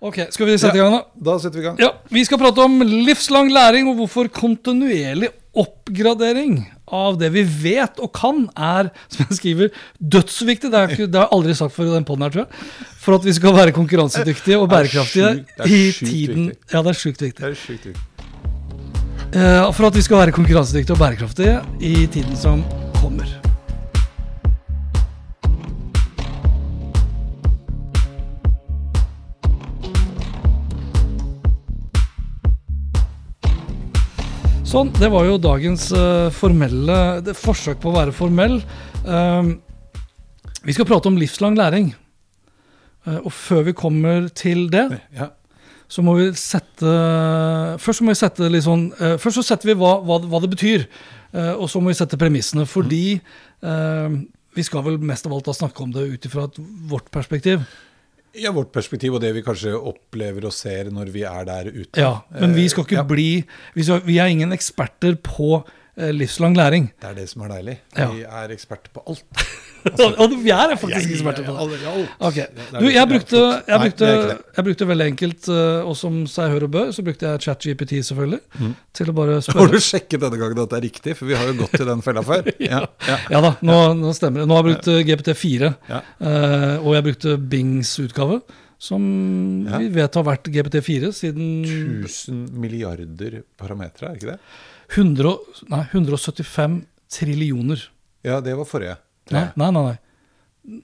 Ok, skal vi sette i gang, da? Da setter vi i gang. Ja, Vi skal prate om livslang læring og hvorfor kontinuerlig oppgradering av det vi vet og kan, er som jeg skriver, dødsviktig. Det, er, har jeg aldri sagt før i den poden her, tror jeg. For at vi skal være konkurransedyktige og bærekraftige i tiden viktig. Ja, det er sjukt viktig. Det er sjukt viktig. Eh, For at vi skal være konkurransedyktige og bærekraftige i tiden som kommer. Sånn, det var jo dagens uh, formelle det, forsøk på å være formell. Uh, vi skal prate om livslang læring. Uh, og før vi kommer til det, Ja. så må vi sette Først så må vi sette litt sånn eh, Først så setter vi hva, hva, hva det betyr, og så må vi sette premissene. Fordi eh, vi skal vel mest av alt da snakke om det ut ifra vårt perspektiv. Ja, vårt perspektiv og det vi kanskje opplever og ser når vi er der ute. Ja, Men vi skal ikke Eh, ja. bli vi, skal, vi er ingen eksperter på livslang læring. Det er det som er deilig. Ja. Vi er eksperter på alt. og vi er faktisk eksperter på. Alt. Ok, er du, jeg brukte, jeg brukte, jeg brukte veldig enkelt, eh, og som seg hør og bør, så brukte jeg ChatGPT selvfølgelig, til å bare Har du sjekket denne gangen at det er riktig? For vi har jo gått til den fella før. Ja, ja. Ja da, nå, nå stemmer det. Nå har jeg brukt eh, GPT4, Ja. eh, og jeg brukte Bings utgave, som vi vet har vært GPT4 siden 1000 milliarder parametere, er ikke det? 100, nei, 175 trillioner. Ja, det var forrige. Nei, nei, nei. nei.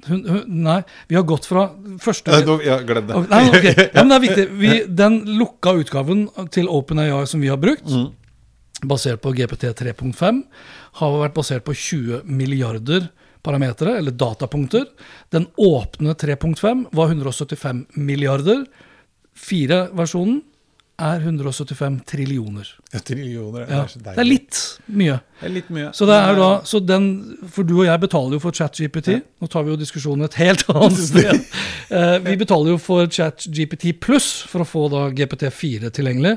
Hun, hun, nei, vi har gått fra første Ja, glem det. Nei, okay. ja, men det er viktig. Vi, den lukka utgaven til OpenAI som vi har brukt, Mm. basert på GPT 3.5, har vært basert på 20 milliarder parametere, eller datapunkter. Den åpne 3.5 var 175 milliarder. Fire-versjonen er 175 trillioner. Ja, Trillioner. Ja, Det er det er litt mye. Det er litt mye. Så det er da, så den, For du og jeg betaler jo for ChatGPT. Nå tar vi jo diskusjonen et helt annet sted. Eh, vi betaler jo for ChatGPT pluss for å få da GPT4 tilgjengelig.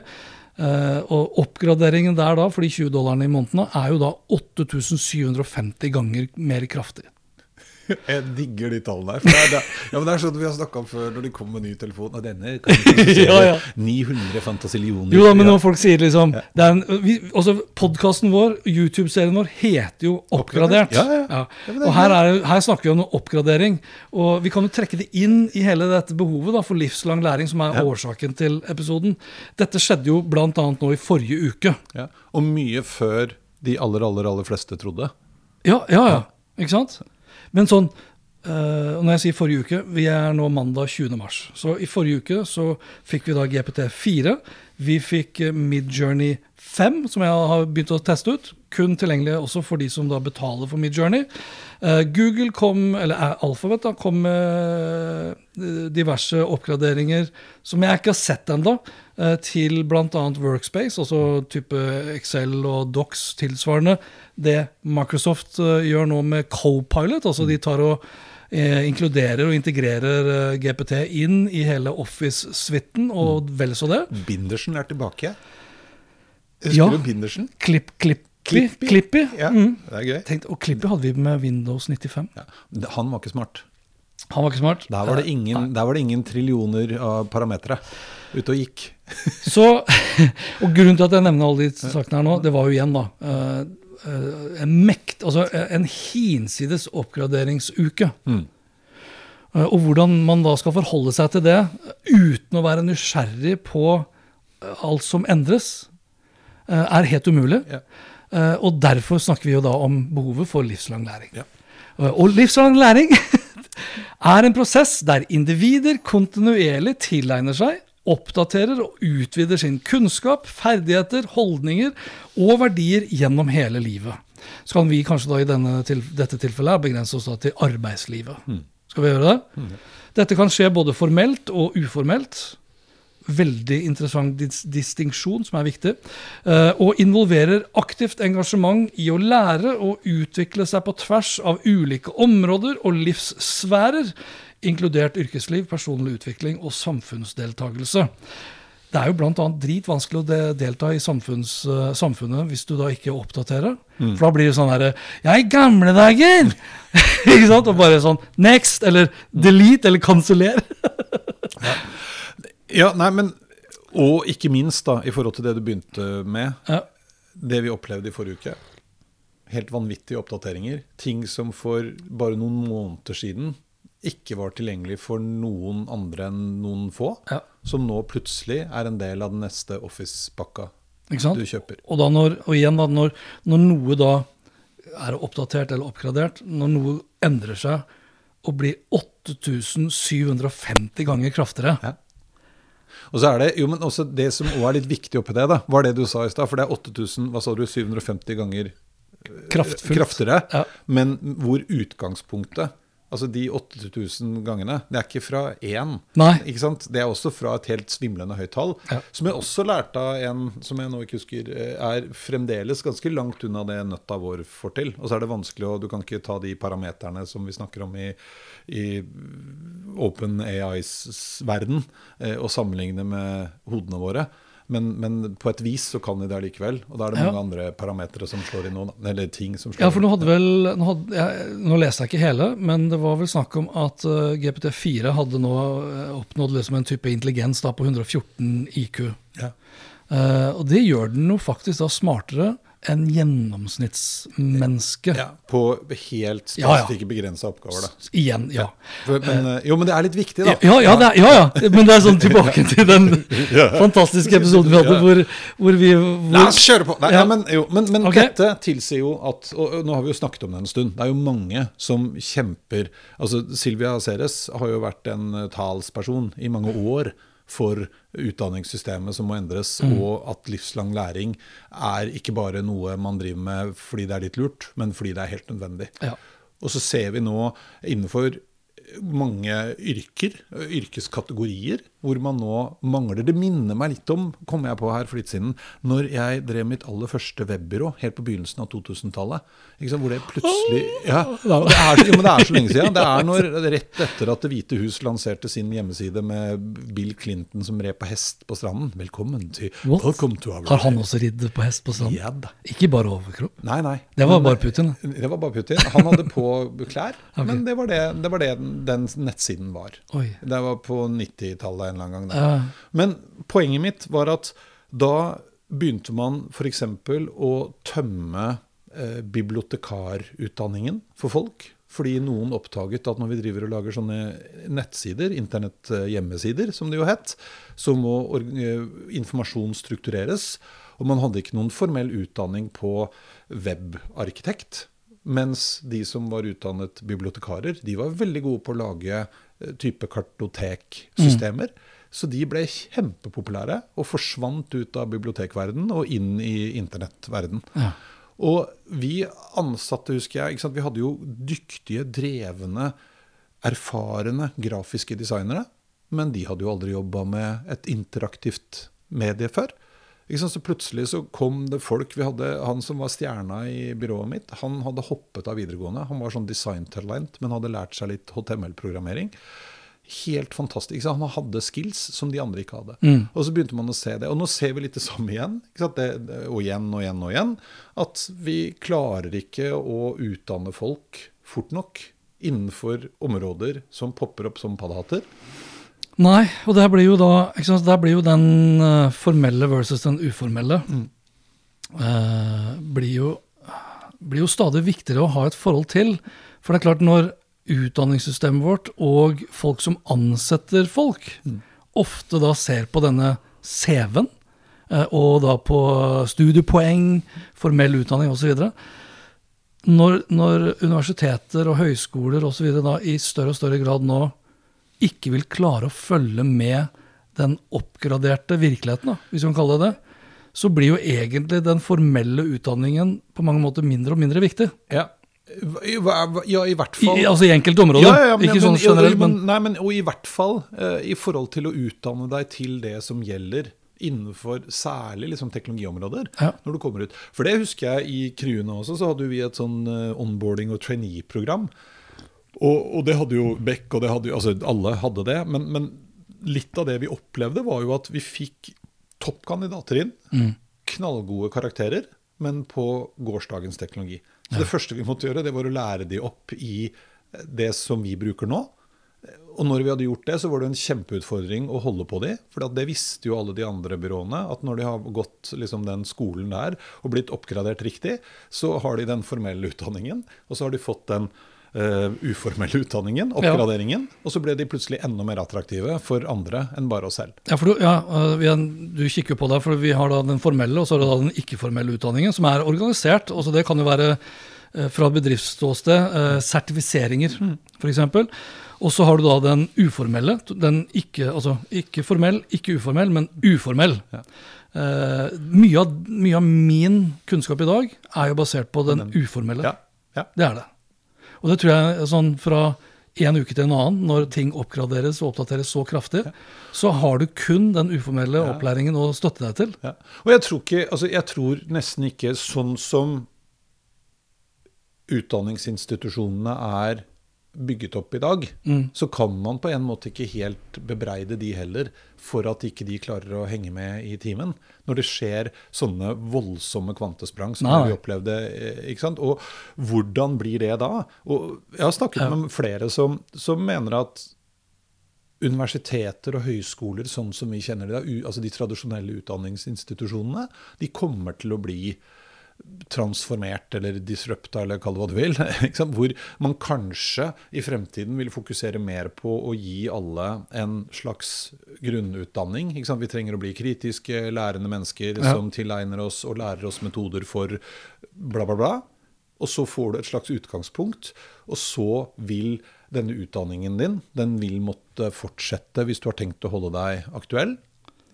Eh, og oppgraderingen der da, for de 20 dollarene i måneden, er jo da 8750 ganger mer kraftig. Jeg digger de tallene her. For det er, det, ja, men det er sånn vi har snakka om før når de kommer med ny telefon. Og denne kan produsere Ja, ja. 900 fantasillioner. Jo da, men når folk sier liksom ja. altså Podkasten vår, YouTube-serien vår, heter jo Oppgradert. Er Og her, er, her snakker vi om oppgradering. Og vi kan jo trekke det inn i hele dette behovet da, for livslang læring, som er årsaken til episoden. Dette skjedde jo bl.a. nå i forrige uke. Ja. Og mye før de aller, aller, aller fleste trodde. Ja, ja, ja. Ikke sant? Men sånn Uh, Når jeg sier forrige uke, vi er nå mandag 20. mars. Så i forrige uke så fikk vi da GPT4. Vi fikk eh, Midjourney 5, som jeg har begynt å teste ut. Kun tilgjengelig også for de som da betaler for Midjourney. Eh, Google kom, eller eh, Alphabet da, kom med eh, diverse oppgraderinger som jeg ikke har sett ennå, til bl.a. Workspace, altså type Excel og Docs tilsvarende. Det Microsoft gjør nå med Copilot, altså de tar og inkluderer og integrerer GPT inn i hele Office-suiten, og vel så det. Bindersen er tilbake. Husker Ja. du Bindersen? Klipp, Klippy. Clippy. Klippi. Ja, Mm. det er gøy. Tenkte, og Klippi hadde vi med Windows 95. Ja. Han var ikke smart. Han var ikke smart. Der var det ingen, der var det ingen trillioner av parametere ute og gikk. Så, og Grunnen til at jeg nevner alle de sakene her nå, det var jo igjen da eh, eh, en mekt, altså en hinsides oppgraderingsuke. Mm. Eh, og hvordan man da skal forholde seg til det uten å være nysgjerrig på eh, alt som endres, eh, er helt umulig. Ja. Eh, og derfor snakker vi jo da om behovet for livslang læring. Ja. Eh, Og livslang læring er en prosess der individer kontinuerlig tilegner seg, oppdaterer og utvider sin kunnskap, ferdigheter, holdninger og verdier gjennom hele livet. Så kan vi kanskje da i denne til, dette tilfellet begrense oss da til arbeidslivet. Skal vi gjøre det? Dette kan skje både formelt og uformelt. Veldig interessant dis distinksjon som er viktig. Eh, og involverer aktivt engasjement i å lære og utvikle seg på tvers av ulike områder og livssfærer, inkludert yrkesliv, personlig utvikling og samfunnsdeltagelse. Det er jo bl.a. dritvanskelig å de delta i samfunns, uh, samfunnet hvis du da ikke oppdaterer. Mm. For da blir det sånn herre Ja, i gamle dager! ikke sant? Og bare sånn next, eller delete, eller kanseller. Ja, nei, men Og ikke minst, da, i forhold til det du begynte med. ja. Det vi opplevde i forrige uke. Helt vanvittige oppdateringer. Ting som for bare noen måneder siden ikke var tilgjengelig for noen andre enn noen få. Ja. Som nå plutselig er en del av den neste Office-pakka du kjøper. Og, da når, og igjen, da, når, når noe da er oppdatert eller oppgradert, når noe endrer seg og blir 8750 ganger kraftigere Ja. Og så er det jo, men også det som også er litt viktig oppi det, da, var det du sa i stad. For det er 8000, hva sa du, 750 ganger kraftfullt. kraftigere. Ja. Men hvor utgangspunktet Altså de 8000 gangene, det er ikke fra én. Ikke sant? Det er også fra et helt svimlende høyt tall. Ja. Som jeg også lærte av en som jeg nå ikke husker, eh, er fremdeles ganske langt unna det nøtta vår får til. Og så er det vanskelig, og du kan ikke ta de parameterne som vi snakker om i, i Open AIs verden, eh, og sammenligne med hodene våre. Men, men på et vis så kan de det allikevel. Og da er det Ja. andre parametere som slår inn nå. Eller ting som slår Ja, for nå hadde vel Nå, hadde, jeg, nå leste jeg ikke hele, men det var vel snakk om at uh, GPT4 hadde nå eh, oppnådd liksom en type intelligens da på 114 IQ. Ja. Uh, og det gjør den jo faktisk da smartere enn gjennomsnittsmenneske. Ja, på helt Ja, ja. begrensa oppgaver, da. Igjen, ja. Men, eh, jo, men det er litt viktig, da. Ja, ja, det er, ja, ja. Men det er sånn tilbake til den fantastiske episoden vi hadde hvor, hvor vi hvor, La oss kjøre på! Nei, Ja. ja. men jo, men, men okay. dette tilsier jo at Og nå har vi jo snakket om det en stund. Det er jo mange som kjemper Altså, Silvia Ceres har jo vært en eh, talsperson i mange år for utdanningssystemet som må endres, Mm. og at livslang læring er ikke bare noe man driver med fordi det er litt lurt, men fordi det er helt nødvendig. Ja. Og så ser vi nå innenfor mange yrker, yrkeskategorier, hvor man nå mangler Det minner meg litt om, kom jeg på her for litt siden, når jeg drev mitt aller første webbyrå helt på begynnelsen av 2000-tallet. Ikke sant, Hvor det plutselig Ja, det er, jo, men det er så lenge siden. Det er når, rett etter at Det hvite hus lanserte sin hjemmeside med Bill Clinton som red på hest på stranden. Velkommen til Welcome to our Har han også ridd på hest på stranden? Ja da. Ikke bare overkropp? Nei, nei. Det var bare Putin. da. det var bare Putin. Han hadde på klær, okay. men det var det, det var det den, den nettsiden var. Oi. Det var på 90-tallet en eller annen gang. Der. Men poenget mitt var at da begynte man f.eks. å tømme eh, bibliotekarutdanningen for folk. Fordi noen oppdaget at når vi driver og lager sånne nettsider, internetthjemmesider som det jo het, så må eh, informasjon struktureres. Og man hadde ikke noen formell utdanning på webarkitekt. Mens de som var utdannet bibliotekarer, de var veldig gode på å lage type kartoteksystemer. Så de ble kjempepopulære og forsvant ut av bibliotekverden og inn i internettverden. Ja. Og vi ansatte, husker jeg, vi hadde jo dyktige, drevne, erfarne grafiske designere. Men de hadde jo aldri jobba med et interaktivt medie før. Så plutselig så kom det folk vi hadde, Han som var stjerna i byrået mitt, han hadde hoppet av videregående. Han var sånn designtalent, men hadde lært seg litt HTML-programmering. Helt fantastisk. Han hadde skills som de andre ikke hadde. Og så begynte man å se det. Og nå ser vi litt det samme igjen. Det, og igjen og igjen og igjen. At vi klarer ikke å utdanne folk fort nok innenfor områder som popper opp som paddehatter. Nei, og det blir jo da sant, Der blir jo den eh, formelle versus den uformelle eh, blir, jo, blir jo stadig viktigere å ha et forhold til. For det er klart, når utdanningssystemet vårt og folk som ansetter folk, ofte da ser på denne CV-en, eh, og da på studiepoeng, formell utdanning osv. Når, når universiteter og høyskoler og så da i større og større grad nå ikke vil klare å følge med den oppgraderte virkeligheten, da, hvis man kaller det det, så blir jo egentlig den formelle utdanningen på mange måter mindre og mindre viktig. Ja, Ja, i hvert I, fall. altså i enkelte områder, Ja, ja, men, ikke men, sånn generelt. men, nei, men og i hvert fall uh, i forhold til å utdanne deg til det som gjelder innenfor særlig liksom, teknologiområder. Ja. når du kommer ut. For det husker jeg i Kryene også, så hadde vi et sånn uh, onboarding- og trainee-program. Og, og det hadde jo Beck, og det hadde jo, altså alle hadde det. Men, men litt av det vi opplevde, var jo at vi fikk toppkandidater inn. Mm. Knallgode karakterer, men på gårsdagens teknologi. Så det første vi måtte gjøre, det var å lære de opp i det som vi bruker nå. Og når vi hadde gjort det, så var det en kjempeutfordring å holde på de. For det visste jo alle de andre byråene, at når de har gått liksom, den skolen der og blitt oppgradert riktig, så har de den formelle utdanningen, og så har de fått den eh, uformelle utdanningen, oppgraderingen, og så ble de plutselig enda mer attraktive for andre enn bare oss selv. ja, for du, ja, vi er, du kikker jo på det, for vi har da den formelle og så har du da den ikke-formelle utdanningen, som er organisert. Også det kan jo være øh, fra et bedriftsståsted øh, sertifiseringer, f.eks. Og så har du da den uformelle. den ikke, altså Ikke formell, ikke uformell, men uformell. Ja. Eh, mye, av, mye av min kunnskap i dag er jo basert på den uformelle. Ja, ja. Det er det. Og det tror jeg sånn fra en uke til en annen, når ting oppgraderes og oppdateres så kraftig, så har du kun den uformelle opplæringen å støtte deg til. Ja. Og jeg tror, ikke, altså jeg tror nesten ikke sånn som utdanningsinstitusjonene er bygget opp i dag, så kan man på en måte ikke helt bebreide de heller for at ikke de klarer å henge med i timen. Når det skjer sånne voldsomme kvantesprang som Nei. vi opplevde. eh, ikke sant? Og hvordan blir det da? Og jeg har snakket Ja. med flere som, som mener at universiteter og høyskoler sånn som vi kjenner det, altså de tradisjonelle utdanningsinstitusjonene, de kommer til å bli transformert eller disrupta, eller kall det hva du vil. Hvor man kanskje i fremtiden vil fokusere mer på å gi alle en slags grunnutdanning. Vi trenger å bli kritiske, lærende mennesker Ja. som tilegner oss og lærer oss metoder for bla, bla, bla. Og så får du et slags utgangspunkt, og så vil denne utdanningen din den vil måtte fortsette hvis du har tenkt å holde deg aktuell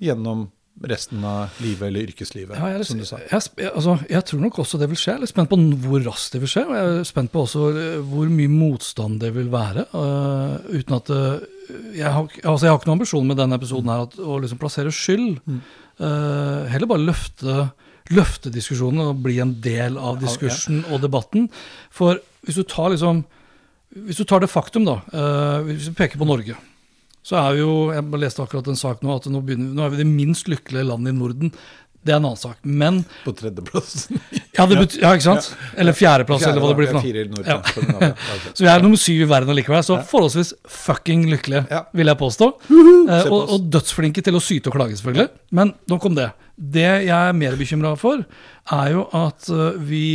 gjennom resten av livet eller yrkeslivet, Ja, jeg, som du sa. jeg, jeg, altså, jeg tror nok også det vil skje. Jeg er litt spent på hvor raskt det vil skje. Og jeg er spent på også eh, hvor mye motstand det vil være. Uh, uten at eh, jeg, har, altså, jeg har ikke noen ambisjon med denne episoden her at, å liksom plassere skyld. Mm. Uh, heller bare løfte, løfte diskusjonen og bli en del av diskursen og debatten. For hvis du tar liksom Hvis du tar det faktum, da, hvis vi peker på Norge, så er vi jo Jeg leste akkurat en sak nå at nå, begynner, nå er vi det minst lykkelige landet i Norden. Det er en annen sak. Men På tredjeplass. Ja, ja ikke sant? Eller fjerdeplass, eller hva det blir for Fire i noe. Norden, Ja. Så vi er nummer syv i verden allikevel, så forholdsvis fucking lykkelige, vil jeg påstå. Eh, og, og dødsflinke til å syte og klage, selvfølgelig. Men nok om det. Det jeg er mer bekymra for, er jo at eh, vi,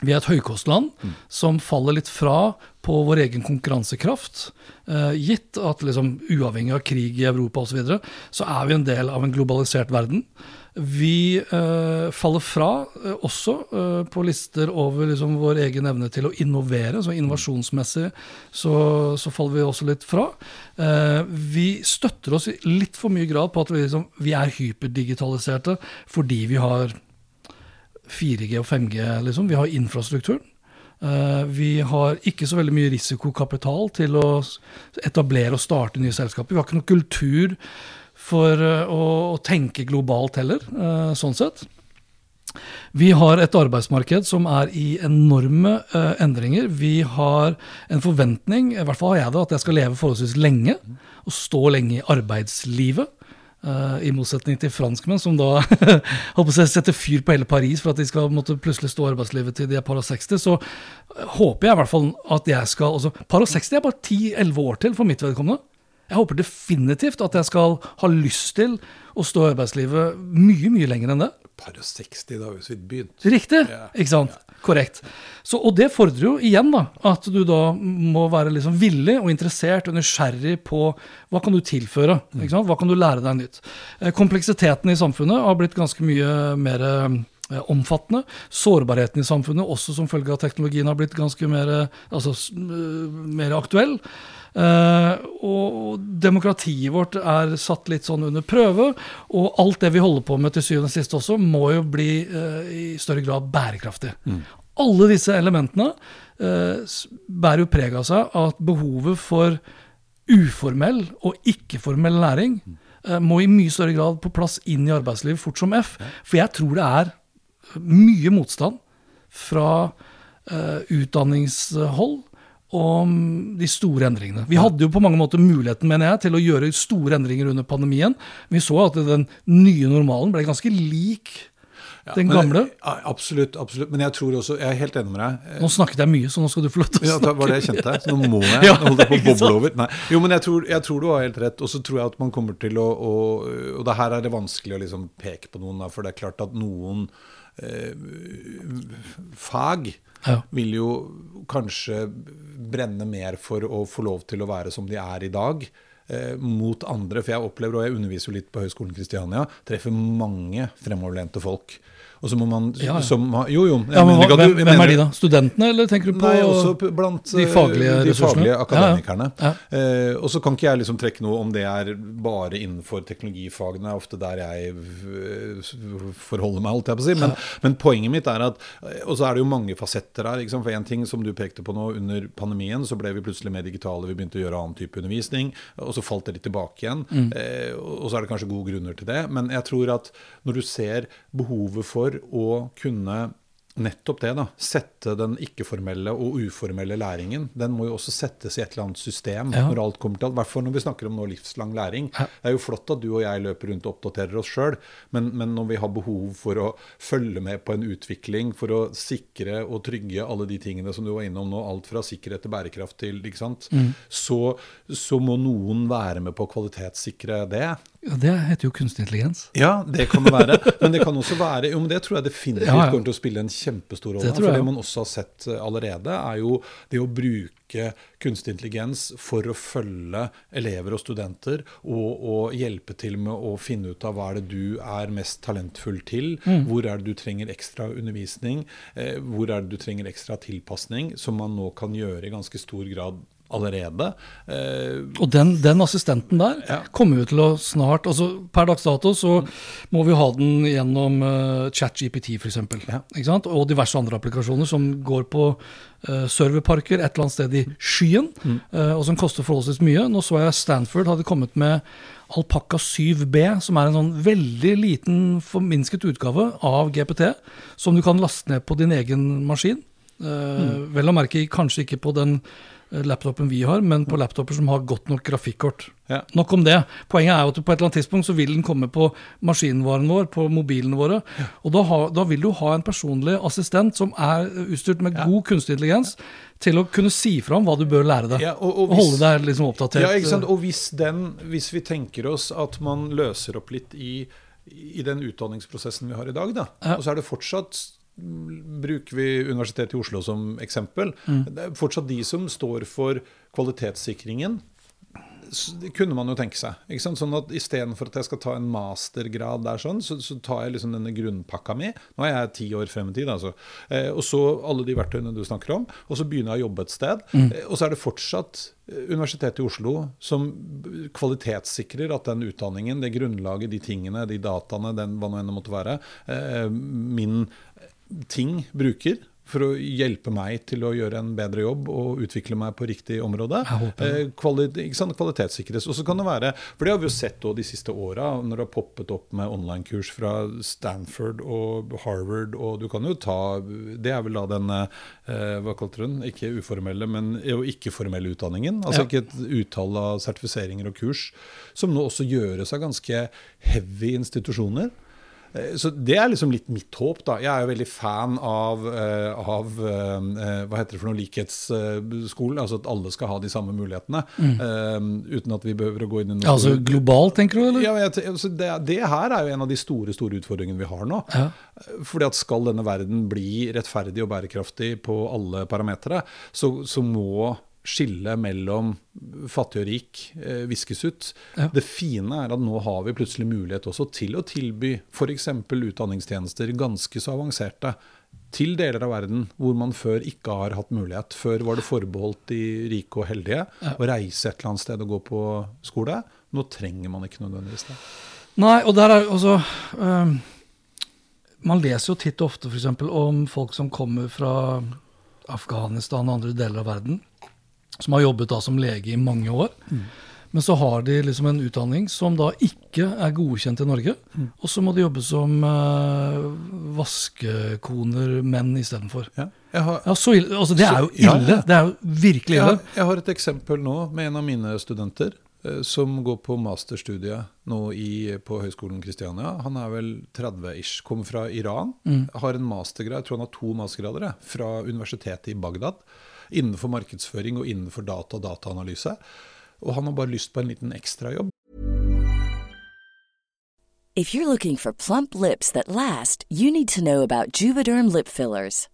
vi er et høykostland som faller litt fra på vår egen konkurransekraft. Eh, gitt at liksom, uavhengig av krig i Europa osv., så, videre, så er vi en del av en globalisert verden. Vi eh, faller fra eh, også eh, på lister over liksom, vår egen evne til å innovere. Så innovasjonsmessig så, så faller vi også litt fra. Eh, vi støtter oss i litt for mye grad på at vi, liksom, vi er hyperdigitaliserte fordi vi har 4G og 5G, liksom. Vi har infrastrukturen. Eh, vi har ikke så veldig mye risikokapital til å etablere og starte nye selskaper. Vi har ikke noe kultur for eh, å, tenke globalt heller, eh, sånn sett. Vi har et arbeidsmarked som er i enorme endringer. Vi har en forventning, i hvert fall har jeg det, at jeg skal leve forholdsvis lenge. Og stå lenge i arbeidslivet. Eh, I motsetning til franskmenn, som da håper jeg, setter fyr på hele Paris for at de skal måtte plutselig stå arbeidslivet til de er par og 60. Så eh, håper jeg i hvert fall at jeg skal altså, Par og 60 er bare 10-11 år til for mitt vedkommende. Jeg håper definitivt at jeg skal ha lyst til å stå i arbeidslivet mye, mye lenger enn det. Par og 60, da har vi så vidt begynt. Riktig, Ja. ikke sant? Korrekt. Så, og det fordrer jo igjen da, at du da må være liksom villig og interessert og nysgjerrig på hva kan du tilføre, ikke sant? hva kan du lære deg nytt. Eh, Kompleksiteten i samfunnet har blitt ganske mye mer eh, omfattende. Sårbarheten i samfunnet, også som følge av teknologien, har blitt ganske mer, eh, altså, mer aktuell. Eh, og demokratiet vårt er satt litt sånn under prøve, og alt det vi holder på med til syvende og sist også, må jo bli eh, i større grad bærekraftig. Alle disse elementene eh, bærer jo preg av seg at behovet for uformell og ikke-formell læring eh, må i mye større grad på plass inn i arbeidslivet fort som F. For jeg tror det er mye motstand fra utdanningshold om de store endringene. Vi hadde jo på mange måter muligheten mener jeg, til å gjøre store endringer under pandemien. Vi så at den nye normalen ble ganske lik den gamle. Ja, absolutt, absolutt. Men jeg tror også, jeg er helt enig med deg. Nå snakket jeg mye, så nå skal du få lov til å Ja, det snakke. var det jeg kjente. Så nå må jeg. Ja, jeg på å boble over. Nei. Jo, men jeg tror, jeg tror du har helt rett. Og så tror jeg at man kommer til å, å Og det her er det vanskelig å liksom peke på noen, da, for det er klart at noen eh, fag Vil jo kanskje brenne mer for å få lov til å være som de er i dag. Eh, mot andre, for jeg opplever, og jeg underviser jo litt på Høgskolen Kristiania, treffer mange fremoverlente folk. Og så må man Ja, ja. som Jo, jo. Ja, men mener hvem, hvem er de, da? Studentene, eller tenker du på Nei, også blant de eh, faglige de faglige akademikerne. Eh, og så kan ikke jeg liksom trekke noe om det er bare innenfor teknologifagene. Er ofte der jeg eh, forholder meg, holdt jeg på å si. Men, men poenget mitt er at eh, Og så er det jo mange fasetter her. For en ting som du pekte på nå, under pandemien så ble vi plutselig mer digitale, vi begynte å gjøre annen type undervisning, og så falt det litt tilbake igjen. Mm. Eh, og så er det kanskje gode grunner til det. Men jeg tror at når du ser behovet for å kunne Nettopp det, da. Sette den ikke-formelle og uformelle læringen. Den må jo også settes i et eller annet system Ja. når alt kommer til alt. Hvert fall når vi snakker om nå livslang læring. Ja. Det er jo flott at du og jeg løper rundt og oppdaterer oss sjøl, men, men når vi har behov for å følge med på en utvikling, for å sikre og trygge alle de tingene som du var innom nå, alt fra sikkerhet til bærekraft til, ikke sant, Mm. så, så må noen være med på å kvalitetssikre det. Ja, Det heter jo kunstig intelligens. Ja, det kan det være. Men det kan også være Jo, men det tror jeg definitivt Ja, ja. kommer til å spille en kjempestor rolle. Det For det man også har sett eh, allerede, er jo det å bruke kunstig intelligens for å følge elever og studenter, og, og hjelpe til med å finne ut av hva er det du er mest talentfull til, Mm. hvor er det du trenger ekstra undervisning, eh, hvor er det du trenger ekstra tilpasning, som man nå kan gjøre i ganske stor grad allerede. Eh, Og den, den assistenten der Ja. kommer jo til å snart altså Per dags dato så må vi ha den gjennom uh, ChatGPT f.eks. Ja. Ikke sant? Og diverse andre applikasjoner som går på uh, serverparker et eller annet sted i skyen, Mm. uh, og som koster forholdsvis mye. Nå så jeg Stanford hadde kommet med Alpakka 7B, som er en sånn veldig liten forminsket utgave av GPT, som du kan laste ned på din egen maskin. Eh, Vel å merke kanskje ikke på den laptopen vi har, men på laptoper som har godt nok grafikkort. Ja. Nok om det. Poenget er at på et eller annet tidspunkt så vil den komme på maskinvaren vår, på mobilene våre. Og da, ha, da vil du ha en personlig assistent som er utstyrt med Ja. god kunstig intelligens, til å kunne si fra om hva du bør lære deg. Ja, og- og og, holde deg liksom oppdatert. Ja, ikke sant? Og hvis, den, hvis vi tenker oss at man løser opp litt i, i den utdanningsprosessen vi har i dag, da, Ja. og så er det fortsatt Bruker vi Universitetet i Oslo som eksempel. Mm. Det er fortsatt de som står for kvalitetssikringen. Det kunne man jo tenke seg. ikke sant? Sånn at Istedenfor at jeg skal ta en mastergrad der, sånn, så, så tar jeg liksom denne grunnpakka mi. Nå er jeg ti år frem i tid, altså. Eh, og så alle de verktøyene du snakker om. Og så begynner jeg å jobbe et sted. Eh, og så er det fortsatt eh, Universitetet i Oslo som kvalitetssikrer at den utdanningen, det grunnlaget, de tingene, de dataene, den, hva nå enn det måtte være, eh, min ting bruker for å hjelpe meg til å gjøre en bedre jobb og utvikle meg på riktig område. Eh, kvali? Kvalitetssikres. Og så kan det være For det har vi jo sett de siste åra, når det har poppet opp med online-kurs fra Stanford og Harvard, og du kan jo ta Det er vel da den eh, Hva kalte du den? Ikke uformelle, men jo ikke-formelle utdanningen. Altså Ja. ikke et utall av sertifiseringer og kurs, som nå også gjøres av ganske heavy institusjoner. Eh, Så Det er liksom litt mitt håp. da. Jeg er jo veldig fan av, eh, av eh, hva heter det for noe, likhetsskolen. Altså at alle skal ha de samme mulighetene. eh, uten at vi behøver å gå inn i noe altså globalt, tenker du? eller? ja, jeg, altså det, det her er jo en av de store store utfordringene vi har nå. Ja. Fordi at Skal denne verden bli rettferdig og bærekraftig på alle parametere, så, så må skillet mellom fattig og rik eh, viskes ut. Ja. Det fine er at nå har vi plutselig mulighet også til å tilby f.eks. utdanningstjenester ganske så avanserte til deler av verden hvor man før ikke har hatt mulighet. Før var det forbeholdt de rike og heldige å reise et eller annet sted og gå på skole. Nå trenger man ikke nødvendigvis det. Nei, og der er altså um, man leser jo titt og ofte f.eks. om folk som kommer fra Afghanistan og andre deler av verden, som har jobbet da som lege i mange år. Men så har de liksom en utdanning som da ikke er godkjent i Norge. Og så må de jobbe som eh, vaskekoner, menn istedenfor. Ja. Har, Ja, så ille. Altså, det er jo ille. ja. Det er jo virkelig ille. jeg, jeg har et eksempel nå med en av mine studenter eh, som går på masterstudiet nå i, på Høgskolen Kristiania. Han er vel 30-ish, kommer fra Iran. Har en mastergrad, jeg tror han har to mastergrader, fra universitetet i Bagdad. Innenfor markedsføring og innenfor data og dataanalyse. Og han har bare lyst på en liten ekstrajobb. If you're looking for plump lips that last, you need to know Juvederm lip.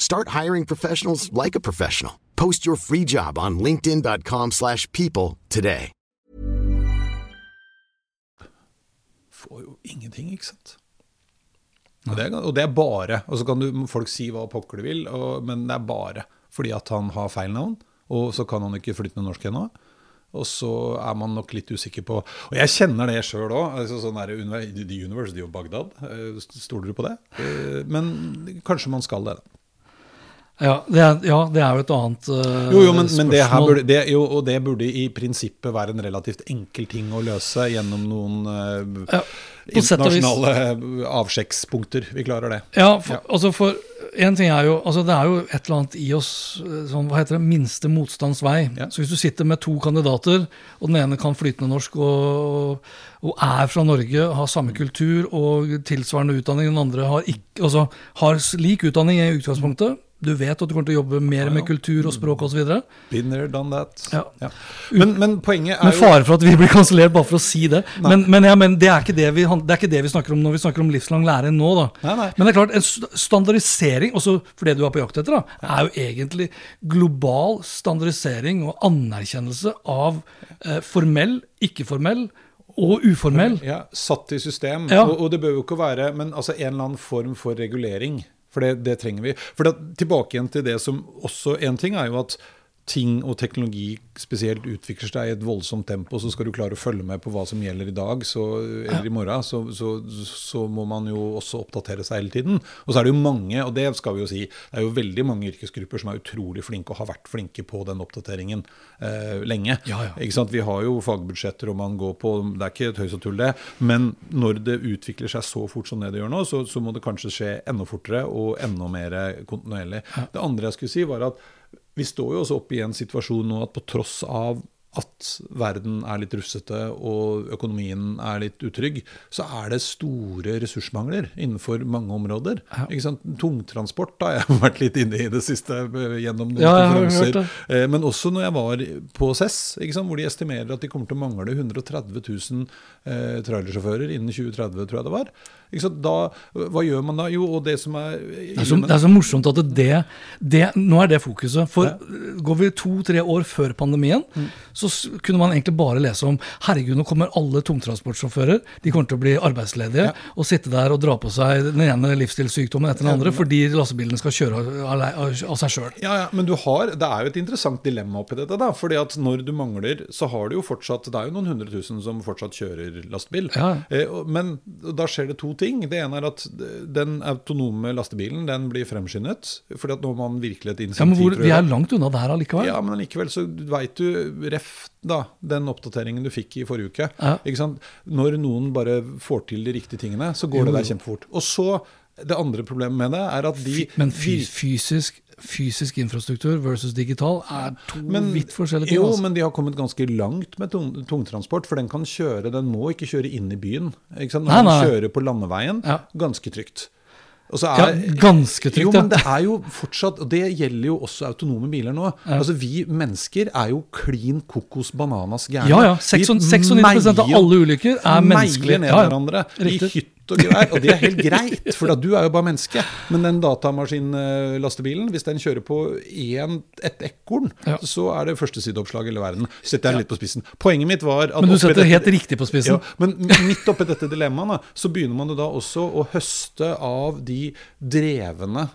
Start hiring professionals like a professional. Post your free job on linkedin.com/people slash people today. Får jo ingenting, ikke sant. Og det, er, og det er bare Og så kan du, folk si hva pokker de vil, og, men det er bare fordi at han har feil navn. Og så kan han ikke flytte flytende norsk ennå. Og så er man nok litt usikker på Og jeg kjenner det sjøl òg. Altså sånn The University of Baghdad. eh, Stoler du på det? Eh, Men kanskje man skal det. da. Ja, det er, ja, det er jo et annet uh, Jo, jo, men, men det her burde, det, jo, og det burde i prinsippet være en relativt enkel ting å løse gjennom noen uh, Ja, internasjonale avsjekkspunkter. Vi klarer det. Ja, for, Ja. altså for en ting er jo altså Det er jo et eller annet i oss eh, sånn, hva heter det, minste motstands vei. Ja. Så hvis du sitter med to kandidater, og den ene kan flytende norsk og, og er fra Norge, har samme kultur og tilsvarende utdanning, den andre har, ikke, altså, har lik utdanning i utgangspunktet, du vet at du kommer til å jobbe mer med kultur og språk osv. Been there, done that. Ja. Men, men poenget er Med fare for at vi blir kansellert bare for å si det. Men, men, ja, men det, er det, vi, det er ikke det vi snakker om når vi snakker om livslang læring nå. da. Nei, nei. Men det er klart, en standardisering, også for det du er på jakt etter, da, er jo egentlig global standardisering og anerkjennelse av eh, formell, ikke-formell og uformell. ja, satt i system. Ja. Og, og det bør jo ikke være Men altså en eller annen form for regulering. For det, det trenger vi. For da, tilbake igjen til det som også En ting er jo at ting og teknologi spesielt utvikler seg i et voldsomt tempo, så skal du klare å følge med på hva som gjelder i dag så, eller i morgen, så, så, så må man jo også oppdatere seg hele tiden. Og så er det jo mange, og det skal vi jo si, det er jo veldig mange yrkesgrupper som er utrolig flinke og har vært flinke på den oppdateringen eh, lenge. Ja, ja. Vi har jo fagbudsjetter og man går på Det er ikke et høys og tull, det. Men når det utvikler seg så fort som det det gjør nå, så, så må det kanskje skje enda fortere og enda mer kontinuerlig. Det andre jeg skulle si, var at vi står jo også oppe i en situasjon nå at på tross av at verden er litt russete og økonomien er litt utrygg, så er det store ressursmangler innenfor mange områder. Sant? Tungtransport har jeg vært litt inne i det siste eh, gjennom noen Ja, konferanser. Eh, Men også når jeg var på CESS, sant, hvor de estimerer at de kommer til å mangle 130 000 eh, trailersjåfører innen 2030, tror jeg det var. Da, hva gjør man da? Jo, og det som er Det er, så, det er så morsomt at det, det Nå er det fokuset. For går vi to-tre år før pandemien, så kunne man egentlig bare lese om herregud, nå kommer alle tungtransportsjåfører de kommer til å bli arbeidsledige og sitte der og dra på seg den ene livsstilssykdommen etter den andre fordi lastebilene skal kjøre av, av, av seg sjøl. Ja, ja, men du har, det er jo et interessant dilemma oppi dette. da, fordi at når du mangler, så har du jo fortsatt Det er jo noen hundre tusen som fortsatt kjører lastebil. Ja. Eh, men da skjer det to ting. Det ene er at den autonome lastebilen den blir fremskyndet. fordi at nå har man virkelig et Ja, men hvor, vi er langt unna der allikevel. Ja, men likevel så veit du ref da, den oppdateringen du fikk i forrige uke. Ja. Ikke sant? Når noen bare får til de riktige tingene, så går Jo, det der kjempefort. Og så, det andre problemet med det er at de Men fy, fysisk, fysisk infrastruktur versus digital er to Men- vidt forskjellige ting. Jo, altså. men de har kommet ganske langt med tung, tungtransport, for den kan kjøre, den må ikke kjøre inn i byen. Ikke sant? Nei, Den nei. kjører på landeveien, Ja. ganske trygt. Så Ja, ganske trygt, Jo, men det er jo fortsatt, og det gjelder jo også autonome biler nå. Altså, Vi mennesker er jo klin kokos bananas gærne. Ja, ja. Vi 96 av alle ulykker er menneskelige. Meier ned Ja, ja. hverandre i Riktig. Og gevær. Og det er helt greit, for da, du er jo bare menneske. Men den datamaskinlastebilen, hvis den kjører på en, et ekorn, Ja. så er det førstesideoppslag i hele verden. Setter jeg litt på spissen. Poenget mitt var at Men du setter det helt riktig på spissen. Ja, men midt oppi dette dilemmaet, så begynner man jo da også å høste av de drevne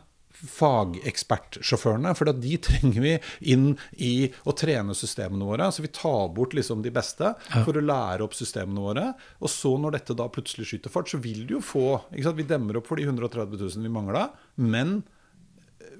fagekspertsjåførene. For de trenger vi inn i å trene systemene våre. Så vi tar bort liksom de beste for å lære opp systemene våre. Og så når dette da plutselig skyter fart, så vil du jo få? Vi demmer opp for de 130 000 vi mangla, men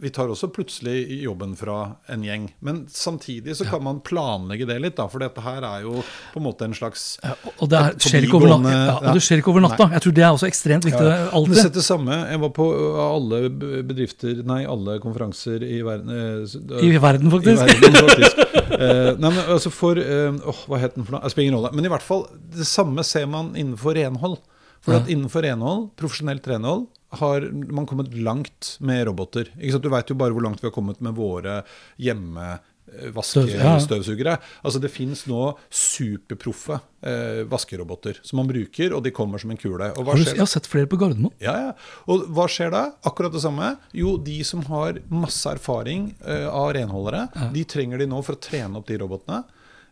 vi tar også plutselig jobben fra en gjeng. Men samtidig så kan man planlegge det litt, da, for dette her er jo på en måte en slags Ja, og det er, skjer ikke over, ja, og det skjer ikke over natta. Jeg tror det er også ekstremt viktig. Ja. Det alltid. setter samme Jeg var på uh, alle bedrifter Nei, alle konferanser i verden eh, I verden, faktisk. I verden, faktisk. Eh, nei, men altså for eh, Hva het den for noe? Jeg spiller ingen rolle. Men i hvert fall, det samme ser man innenfor renhold. For at innenfor renhold, profesjonelt renhold, har man kommet langt med roboter. Du veit jo bare hvor langt vi har kommet med våre hjemme eh, Støv- ja. vaskestøvsugere. Altså Det fins nå superproffe eh, vaskeroboter som man bruker, og de kommer som en kule. Har du, jeg har sett flere på Gardermoen. ja, ja. Og hva skjer da? Akkurat det samme. Jo, de som har masse erfaring eh, av renholdere, de trenger de nå for å trene opp de robotene.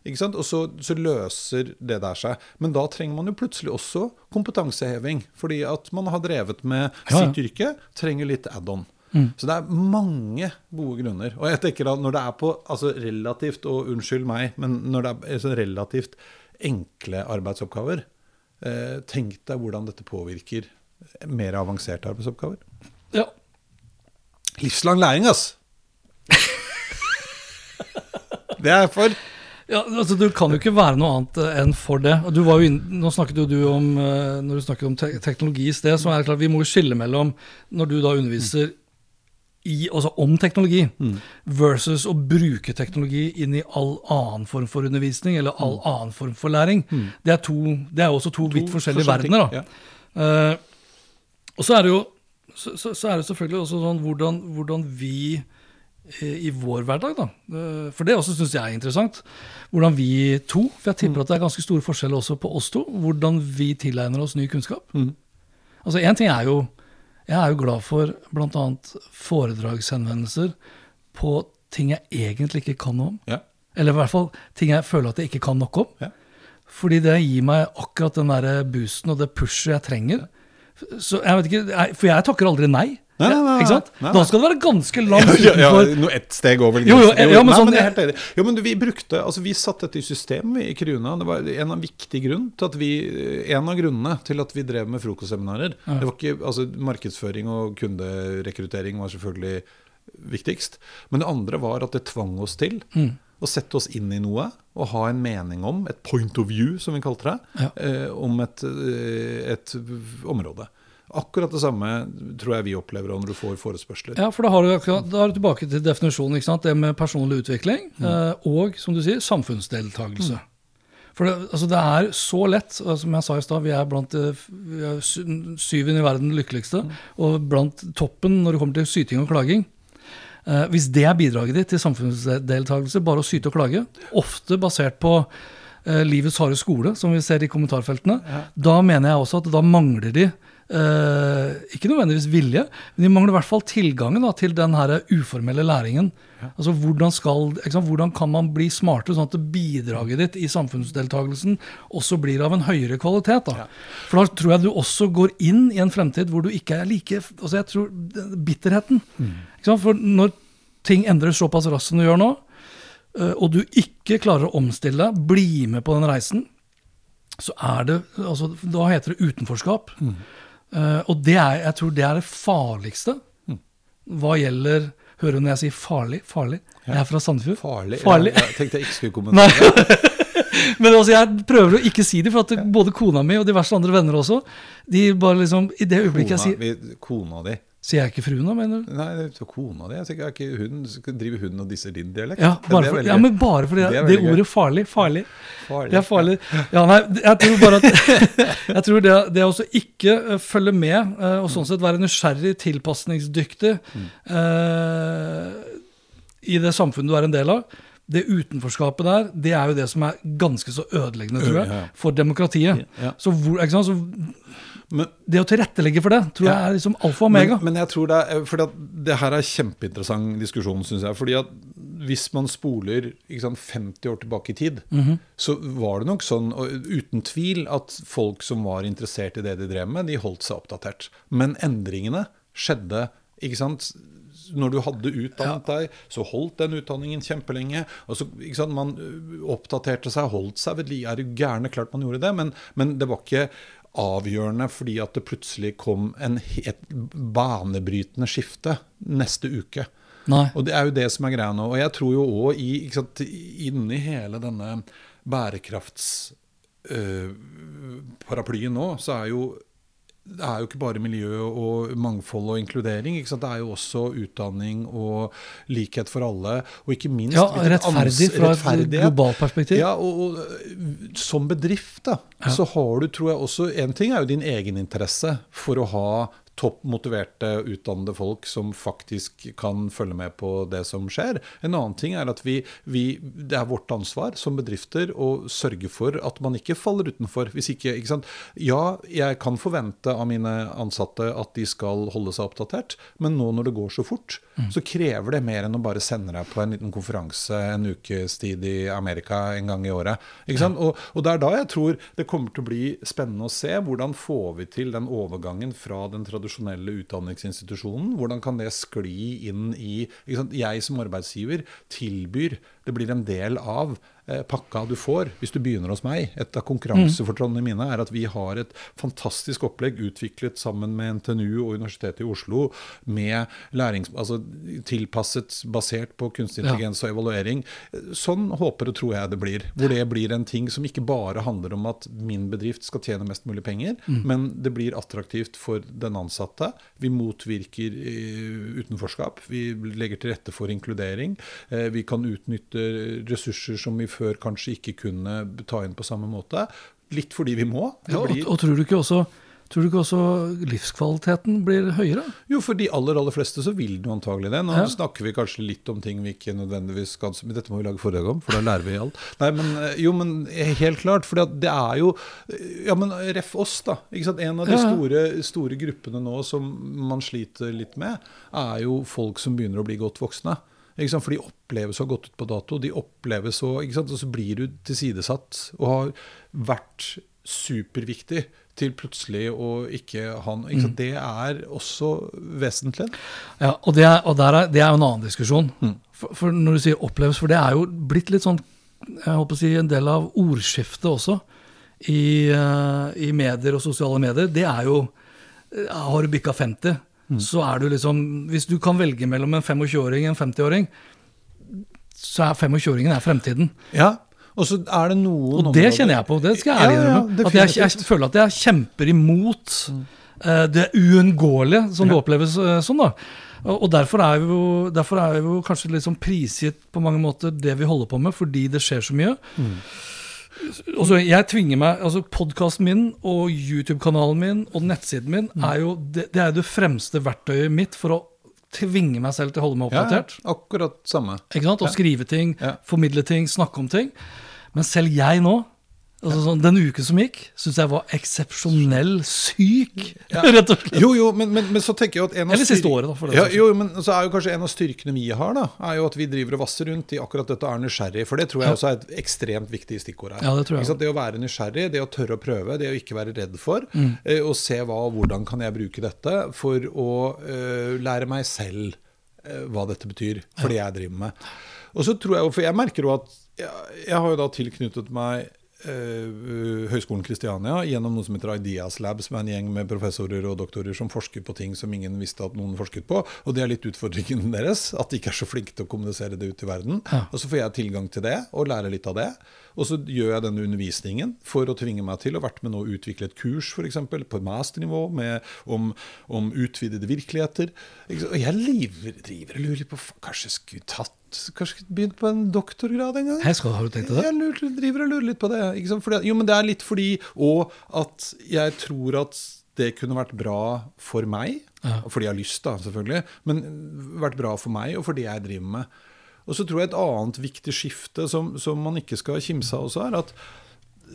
Ikke sant? Og så, så løser det der seg. Men da trenger man jo plutselig også kompetanseheving. Fordi at man har drevet med Ja, ja. sitt yrke, trenger litt add-on. Så det er mange gode grunner. Og jeg tenker at når det er på altså relativt, og unnskyld meg, men når det er så relativt enkle arbeidsoppgaver, eh, tenk deg hvordan dette påvirker mer avanserte arbeidsoppgaver. Ja. Livslang læring, ass! Det er for Ja, altså Du kan jo ikke være noe annet eh, enn for det. Du var jo inn, nå snakket jo du om eh, Når du snakket om te teknologi i sted, så er det klart vi må jo skille mellom når du da underviser i, altså om teknologi, versus å bruke teknologi inn i all annen form for undervisning, eller all annen form for læring. Det er, to, det er også to, vidt forskjellige verdener. da. Ja. Uh, og så er det jo så, så, så er det selvfølgelig også sånn hvordan, hvordan vi i vår hverdag, da. Eh, For det også syns jeg er interessant. Hvordan vi to, for jeg tipper at det er ganske store forskjeller også på oss to, hvordan vi tilegner oss ny kunnskap. Altså Én ting er jo Jeg er jo glad for bl.a. foredragshenvendelser på ting jeg egentlig ikke kan noe om. Ja. Eller i hvert fall ting jeg føler at jeg ikke kan nok om. Ja. Fordi det gir meg akkurat den der boosten og det pushet jeg trenger. Så jeg vet ikke, For jeg takker aldri nei. Nei, nei, nei, nei, nei. Da skal det være ganske langt ja, ja, utenfor. no, ett steg over Jo, jo, grensen. ja, men sånn- men enig. Jo, men vi brukte, altså vi satte dette i system i Kruna. Det var en av viktig grunn til at vi, en av grunnene til at vi drev med frokostseminarer. Det var ikke, altså Markedsføring og kunderekruttering var selvfølgelig viktigst. Men det andre var at det tvang oss til å sette oss inn i noe og ha en mening om, et point of view, som vi kalte det, Ja. eh, om et, eh, et område. Akkurat det samme tror jeg vi opplever når du får forespørsler. Ja, for da har, du, da er du tilbake til definisjonen. ikke sant? Det med personlig utvikling mm. og, som du sier, samfunnsdeltakelse. For det, altså det er så lett, som jeg sa i stad, vi er blant eh, vi er i verden lykkeligste, og blant toppen når det kommer til syting og klaging. Eh, hvis det er bidraget ditt til samfunnsdeltakelse, bare å syte og klage, ofte basert på eh, livets harde skole, som vi ser i kommentarfeltene, da mener jeg også at da mangler de eh, ikke nødvendigvis vilje, men de mangler i hvert fall tilgangen da, til den her uformelle læringen. Altså hvordan, skal, sant, hvordan kan man bli smartere, sånn at bidraget ditt i samfunnsdeltakelsen også blir av en høyere kvalitet? da. For da tror jeg du også går inn i en fremtid hvor du ikke er like altså jeg tror, Bitterheten. Sant? For når ting endres såpass raskt som det gjør nå, eh, og du ikke klarer å omstille deg, bli med på den reisen, så er det altså, Da heter det utenforskap. Eh, og det er, jeg tror det er det farligste hva gjelder Hører du når jeg sier farlig? Farlig. Jeg er fra Sandefjord. Farlig. farlig. Jeg, jeg tenkte jeg ikke skulle kommentere. Men altså, jeg prøver å ikke si det, for at både kona mi og diverse andre venner også, de bare liksom I det øyeblikket jeg sier kona di. Sier jeg ikke fruen, nå, mener du? Nei, det er kona di. Jeg ikke hun, driver hun og disser din dialekt? Ja, bare for, ja, men bare fordi Det det, det ordet farlig, farlig. Farlig, Det er farlig. Ja, nei, jeg tror bare at Jeg tror det, det å ikke eh, følge med, eh, og sånn sett være nysgjerrig, tilpasningsdyktig uh, i det samfunnet du er en del av, det utenforskapet der, det er jo det som er ganske så ødeleggende, tror jeg, for demokratiet. Så, hvor, ikke sant? så Men, det å tilrettelegge for det, tror jeg er liksom alfa og omega. Men, men jeg tror det er fordi at det her er kjempeinteressant diskusjon, syns jeg. fordi at hvis man spoler sant, 50 år tilbake i tid, Mhm. så var det nok sånn, uten tvil, at folk som var interessert i det de drev med, de holdt seg oppdatert. Men endringene skjedde ikke sant, når du hadde utdannet deg, så holdt den utdanningen kjempelenge. og så, ikke sant, Man oppdaterte seg, holdt seg ved like. Er du gærne? Klart man gjorde det, men, men det var ikke avgjørende fordi at det plutselig kom en, et banebrytende skifte neste uke. Nei. Og det er jo det som er greia nå. Og jeg tror jo òg inni hele denne bærekraftsparaplyen nå, så er jo det er jo ikke bare miljø og mangfold og inkludering. Ikke sant? Det er jo også utdanning og likhet for alle. Og ikke minst Ja, rettferdig fra et globalt perspektiv. Ja, og, og øh, som bedrift da, så har du, tror jeg også En ting er jo din egeninteresse for å ha topp motiverte, utdannede folk som faktisk kan følge med på det som skjer. En annen ting er at vi, vi, det er vårt ansvar som bedrifter å sørge for at man ikke faller utenfor. Hvis ikke, ikke sant? Ja, jeg kan forvente av mine ansatte at de skal holde seg oppdatert, men nå når det går så fort, så krever det mer enn å bare sende deg på en liten konferanse en ukes tid i Amerika en gang i året. Sant? Og, og det er da jeg tror det kommer til å bli spennende å se hvordan får vi til den overgangen fra den tradisjonelle utdanningsinstitusjonen. Hvordan kan det skli inn i? Jeg som arbeidsgiver tilbyr, det blir en del av pakka du får hvis du begynner hos meg. Et av konkurransefortrinnene mine er at vi har et fantastisk opplegg utviklet sammen med NTNU og Universitetet i Oslo med lærings, altså tilpasset, basert på kunstig intelligens og evaluering. Sånn håper og tror jeg det blir. Hvor det blir en ting som ikke bare handler om at min bedrift skal tjene mest mulig penger, men det blir attraktivt for den ansatte. Vi motvirker eh, utenforskap. Vi legger til rette for inkludering. Eh, vi kan utnytte ressurser som vi før kanskje ikke kunne ta inn på samme måte. Litt fordi vi må. Ja, og, og tror du ikke også Tror du ikke også livskvaliteten blir høyere? Jo, for de aller aller fleste så vil den antagelig det. Nå Ja. snakker vi kanskje litt om ting vi ikke nødvendigvis skal Men dette må vi lage foredrag om, for da lærer vi alt. Nei, men eh, jo, men helt klart. For det er jo eh, Ja, men ref oss, da. Ikke sant? En av de store, store gruppene nå som man sliter litt med, er jo folk som begynner å bli godt voksne. For de oppleves å ha gått ut på dato. De oppleves å, ikke sant? Og så blir du tilsidesatt og har vært superviktig til plutselig å ikke ha noe. Ikke sant? Det er også vesentlig. Ja, og, det er, og der er, det er jo en annen diskusjon. For, for når du sier oppleves, for det er jo blitt litt sånn jeg håper å si en del av ordskiftet også i, eh, i medier og sosiale medier. Det er jo eh, Har du bikka 50, så er du liksom Hvis du kan velge mellom en 25-åring og en 50-åring, så er 25-åringen er fremtiden. Ja, og så er det noen Og det kjenner jeg på, det skal jeg ærlig Ja, ja, innrømme. at jeg, jeg føler at jeg kjemper imot uh, det uunngåelige, som det oppleves uh, sånn. da. Og derfor er, vi jo, derfor er vi jo kanskje litt sånn prisgitt på mange måter det vi holder på med, fordi det skjer så mye. Altså, jeg tvinger meg, altså Podkasten min og YouTube-kanalen min og nettsiden min er jo det, det er det fremste verktøyet mitt for å tvinge meg selv til å holde meg oppdatert. ja, akkurat samme. Ikke sant? Å skrive ting, Ja. formidle ting, snakke om ting. Men selv jeg nå Altså, sånn, den uken som gikk, syns jeg var eksepsjonell syk, rett og slett. Jo, jo, men, men, men så tenker jeg at en av Eller siste året, da, ja, jo, men så er jo kanskje en av styrkene vi har, da, er jo at vi driver og vasser rundt i akkurat dette er nysgjerrig. For det tror jeg også er et ekstremt viktig stikkord her. Ja, det tror jeg? Det å være nysgjerrig, det å tørre å prøve, det å ikke være redd for. Mm. eh, Og se hva, hvordan kan jeg bruke dette for å uh, lære meg selv uh, hva dette betyr for det jeg driver med. Og så tror jeg, For jeg merker jo at jeg, jeg har jo da tilknyttet meg Høgskolen Kristiania gjennom noe som heter Ideas Lab, som er en gjeng med professorer og doktorer som forsker på ting som ingen visste at noen forsket på. Og det er litt utfordringen deres, at de ikke er så flinke til å kommunisere det ut i verden. Og så får jeg tilgang til det og lære litt av det. Og så gjør jeg denne undervisningen for å tvinge meg til å vært med nå å utvikle et kurs eksempel, på masternivå med, om, om utvidede virkeligheter. Og jeg driver og lurer på Kanskje skulle tatt Kanskje begynt på en doktorgrad en gang? Hei, skal, har du tenkt det? Jeg lurer, driver og lurer litt på det. Fordi, jo, men det er litt fordi Og at jeg tror at det kunne vært bra for meg. Fordi jeg har lyst, da, selvfølgelig. Men vært bra for meg og for det jeg driver med. Og så tror jeg et annet viktig skifte som, som man ikke skal kimse av også, er at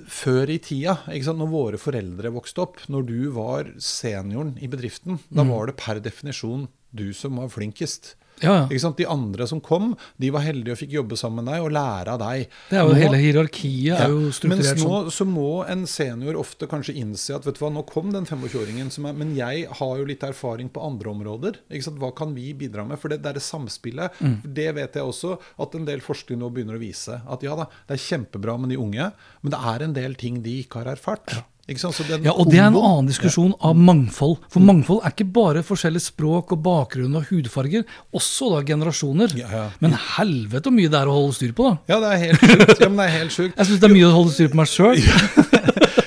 før i tida, når våre foreldre vokste opp, når du var senioren i bedriften, da Mm. var det per definisjon du som var flinkest. Ja, ja. De andre som kom, de var heldige og fikk jobbe sammen med deg og lære av deg. Det er jo Nå- Hele hierarkiet er jo mens strukturert nå sånn. så må en senior ofte kanskje innse at vet du hva, nå kom den 25-åringen, er, men jeg har jo litt erfaring på andre områder. Hva kan vi bidra med? For det, det er det samspillet. Mm. Det vet jeg også at en del forskning nå begynner å vise. At ja da, det er kjempebra med de unge, men det er en del ting de ikke har erfart. Den Ja, og det er en annen diskusjon av mangfold. For mangfold er ikke bare forskjellige språk og bakgrunn og hudfarger, også da generasjoner. Ja, ja. Men helvete hvor mye det er å holde styr på, da. Ja, det er helt sjukt. Ja, men det er helt sjukt. Jeg syns det er mye å holde styr på meg sjøl.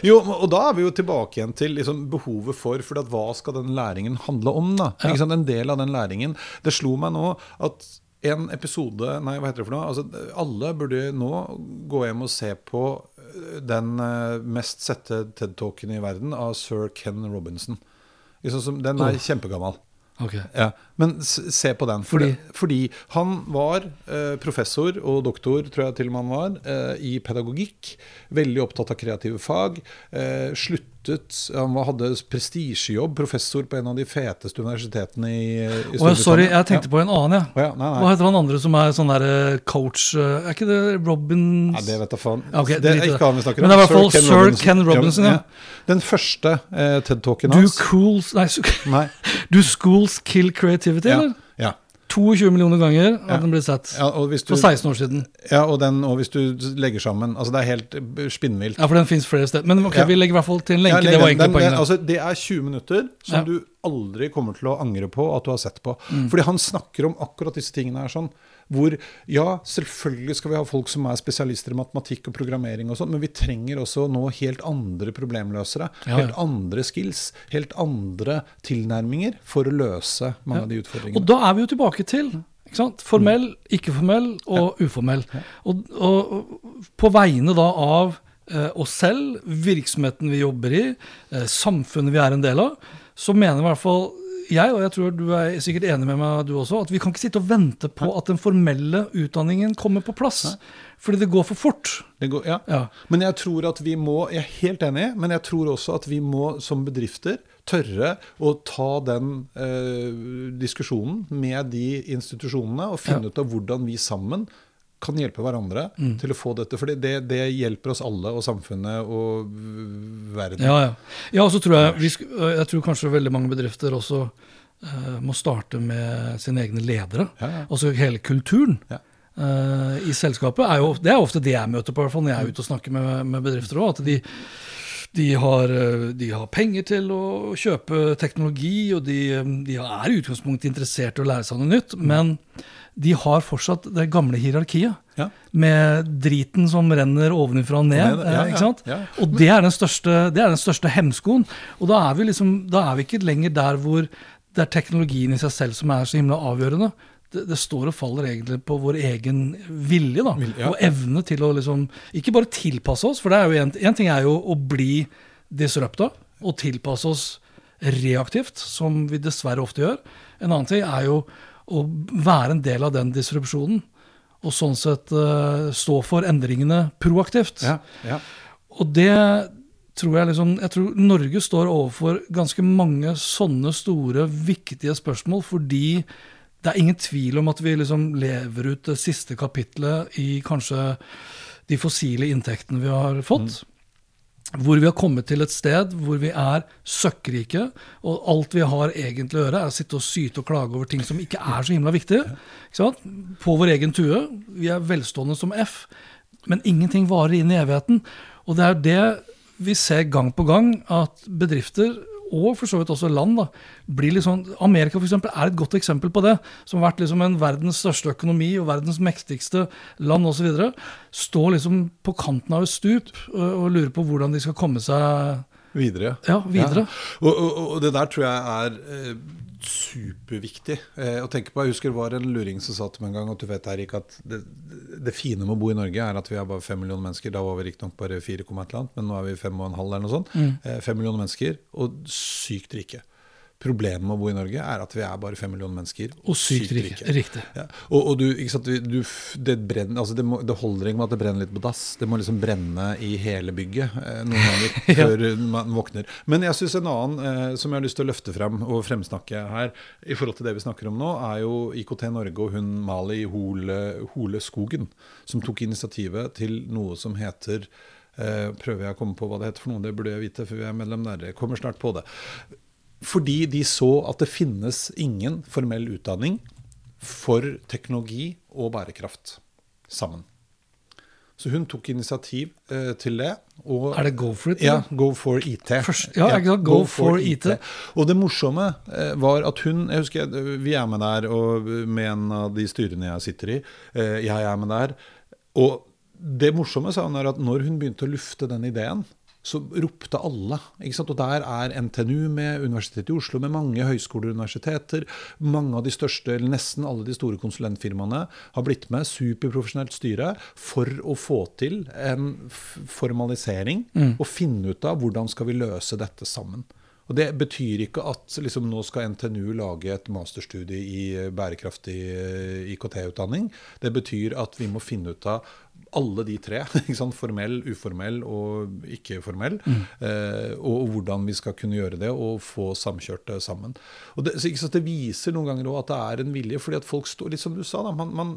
Jo, og da er vi jo tilbake igjen til liksom behovet for For at hva skal den læringen handle om? da? En del av den læringen Det slo meg nå at en episode Nei, hva heter det for noe? Altså, alle burde nå gå hjem og se på den øh, mest sette TED-talken i verden av sir Ken Robinson. Som- Den er kjempegammel. Okay. Ja, Men se på den. Fordi, fordi han var eh, professor og doktor, tror jeg til og med han var, eh, i pedagogikk. Veldig opptatt av kreative fag. Eh, sluttet Han hadde prestisjejobb, professor på en av de feteste universitetene i, i ja, Storbritannia. sorry, jeg tenkte på en annen, ja. Oh, ja, nei, nei. Hva heter han andre som er sånn der eh, coach eh, Er ikke det Robins Nei, det vet jeg faen. Ja, ok, det er ikke han vi snakker om. Men det er i hvert fall Sir Ken Robinson, ja. Den første eh, TED-talken hans. Do, cools Nei, Nei. Do schools kill creativity, Ja, eller? ja. 22 millioner ganger har den ble sett. Ja, du, For 16 år siden. ja, og, den, og hvis du legger sammen Altså, det er helt eh, spinnvilt. Ja, for den fins flere steder. Men ok, Ja. vi legger i hvert fall til en lenke. det var egentlig poenget. altså, det er 20 minutter som Ja. du aldri kommer til å angre på at du har sett på. Mm. Fordi han snakker om akkurat disse tingene her sånn. Hvor ja, selvfølgelig skal vi ha folk som er spesialister i matematikk og programmering og sånn, men vi trenger også nå helt andre problemløsere. Ja, ja. Helt andre skills. Helt andre tilnærminger for å løse mange av de utfordringene. Og da er vi jo tilbake til formell, ikke-formell og uformell. Og, og, og på vegne da av eh, oss selv, virksomheten vi jobber i, eh, samfunnet vi er en del av, så mener i hvert fall jeg, og jeg tror du er sikkert enig med meg du også, at vi kan ikke sitte og vente på at den formelle utdanningen kommer på plass. Fordi det går for fort. Det går, ja. Ja. Men jeg tror at vi må Jeg er helt enig, men jeg tror også at vi må som bedrifter tørre å ta den eh, diskusjonen med de institusjonene og finne ut av hvordan vi sammen kan hjelpe hverandre Mm. til å få dette. For det, det hjelper oss alle og samfunnet og verden. Ja, ja. ja og så tror jeg, vi, øh, jeg tror kanskje veldig mange bedrifter også uh, må starte med sine egne ledere. Ja, ja. Altså hele kulturen Ja. Uh, i selskapet. Er jo, det er ofte det jeg møter på, i hvert fall når jeg er ute og snakker med, med bedrifter òg. At de, de, har, eh, de har penger til å kjøpe teknologi, og de, eh, de er i utgangspunktet interessert i å lære seg noe nytt. Men de har fortsatt det gamle hierarkiet. Ja. Med driten som renner ovenfra og ned. Ja, eh, ja. Og det er den største, det er den største hemskoen. Og da er, vi liksom, da er vi ikke lenger der hvor det er teknologien i seg selv som er så himla avgjørende. Det, det står og faller egentlig på vår egen vilje da, Vil- ja. og evne til å liksom, ikke bare tilpasse oss, for det er jo en, en ting er jo å bli disrupta og tilpasse oss reaktivt, som vi dessverre ofte gjør. En annen ting er jo å være en del av den disrupsjonen, og sånn sett uh, stå for endringene proaktivt. Ja, ja. Og det tror jeg liksom Jeg tror Norge står overfor ganske mange sånne store, viktige spørsmål fordi det er ingen tvil om at vi liksom lever ut det siste kapitlet i kanskje de fossile inntektene vi har fått. Hvor vi har kommet til et sted hvor vi er søkkrike, og alt vi har egentlig å gjøre, er å sitte og syte og klage over ting som ikke er så himla sant? På vår egen tue. Vi er velstående som F, men ingenting varer inn i evigheten. Og det er det vi ser gang på gang, at bedrifter og for så vidt også land, da, blir sånn, Amerika for eksempel, er et godt eksempel på det. Som har vært liksom en verdens største økonomi og verdens mektigste land osv. Står liksom på kanten av et stup og, og lurer på hvordan de skal komme seg Videre. ja, videre. Og, og, og det der tror jeg er eh, superviktig eh, å tenke på. Jeg husker det var en luring som sa til meg en gang at du vet Erik, at det, det fine med å bo i Norge er at vi er bare fem millioner mennesker. Da var vi riktignok bare 4, et eller annet, men nå er vi fem og en halv eller noe sånt. Eh, fem millioner mennesker, og sykt rike. Problemet med å bo i Norge er at vi er bare fem millioner mennesker. Og sykt rike. Riktig. Ja. Og, og du, sant, du, du- det, brenner, altså det, må, det holder ikke med at det brenner litt på dass. Det må liksom brenne i hele bygget eh, noen ganger før man våkner. Men jeg syns en annen eh, som jeg har lyst til å løfte frem og fremsnakke her, i forhold til det vi snakker om nå, er jo IKT Norge og hun Mali Hole, Hole Skogen, som tok initiativet til noe som heter eh, Prøver jeg å komme på hva det heter for noe, det burde jeg vite, for vi er medlem der. Jeg kommer snart på det. Fordi de så at det finnes ingen formell utdanning for teknologi og bærekraft sammen. Så hun tok initiativ eh, til det. Og, Er det Go for it? Ja. Go for IT. Først- ja, ja, Go, Go for IT. Og det morsomme eh, var at hun jeg husker, Vi er med der og med en av de styrene jeg sitter i. Eh, jeg er med der. Og det morsomme sa hun er at når hun begynte å lufte den ideen, så ropte alle. Og der er NTNU med, Universitetet i Oslo med mange høyskoler og universiteter. Mange av de største, eller nesten alle de store konsulentfirmaene har blitt med. Superprofesjonelt styre for å få til en formalisering formalisering og finne ut av hvordan skal vi løse dette sammen. Og Det betyr ikke at liksom, nå skal NTNU lage et masterstudie i bærekraftig eh, IKT-utdanning. Det betyr at vi må finne ut av alle de tre. Formell, uformell og ikke-formell. Eh, og, og hvordan vi skal kunne gjøre det og få samkjørt det sammen. Og det, så, det viser noen ganger at det er en vilje, fordi at folk står litt som du sa. da, man, man,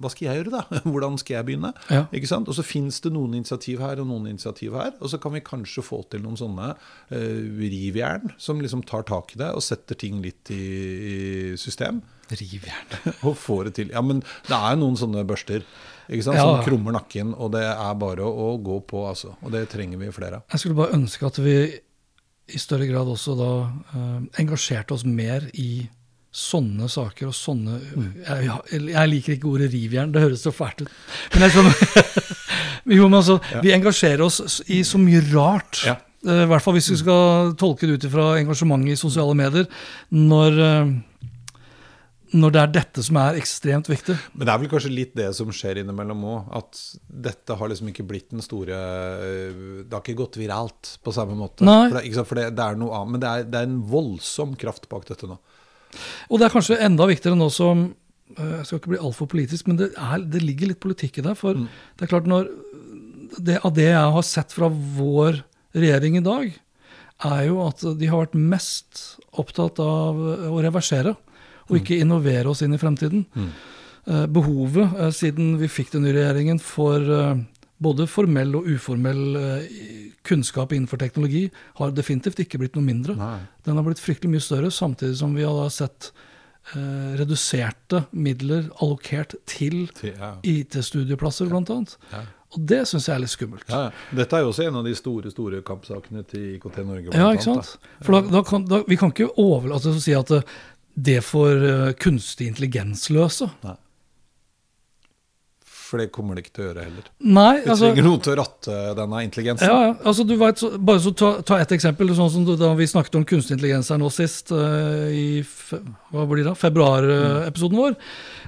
Hva skal jeg gjøre, da? Hvordan skal jeg begynne? Ja. Og så fins det noen initiativ her og noen initiativ her. Og så kan vi kanskje få til noen sånne eh, rivjern som liksom tar tak i det og setter ting litt i, i system. Rivjern. Og får det til. Ja, men det er jo noen sånne børster ikke sant? Ja. som krummer nakken, og det er bare å, å gå på, altså. Og det trenger vi flere av. Jeg skulle bare ønske at vi i større grad også da eh, engasjerte oss mer i sånne saker og sånne jeg, jeg liker ikke ordet rivjern, det høres så fælt ut. Men jeg sånn, Jo, men altså, vi engasjerer oss i så mye rart. Ja. Eh, I hvert fall hvis vi skal tolke det ut ifra engasjementet i sosiale medier. Når, eh, når det er dette som er ekstremt viktig. Men det er vel kanskje litt det som skjer innimellom òg. At dette har liksom ikke blitt den store øh, Det har ikke gått viralt på samme måte. For, det? For det, det er noe annet. Men det er, det er en voldsom kraft bak dette nå. Og det er kanskje enda viktigere nå som eh, Jeg skal ikke bli altfor politisk, men det, er, det ligger litt politikk i det. For det er klart, når det, av det jeg har sett fra vår regjering i dag, er jo at de har vært mest opptatt av å reversere, og ikke innovere oss inn i fremtiden. Mm. Behovet, eh, siden vi fikk den nye regjeringen, for eh, både formell og uformell eh, kunnskap innenfor teknologi har definitivt ikke blitt noe mindre. Nei. Den har blitt fryktelig mye større, samtidig som vi har sett eh, reduserte midler allokert til ja. IT-studieplasser, blant annet. Og det syns jeg er litt skummelt. Ja, ja. Dette er jo også en av de store store kampsakene til IKT Norge. blant Ja, ikke sant? For da, da kan, da, vi kan ikke overlate oss å si at eh, det får eh, kunstig intelligens løse. Nei. For det kommer det ikke til å gjøre heller. Nei, Vi altså trenger noen til å ratte denne intelligensen. Ja, ja. Altså, du vet, så, bare så ta, ta et eksempel. sånn som Da vi snakket om kunstig intelligens her nå sist, uh, i fe, hva blir det, februarepisoden vår,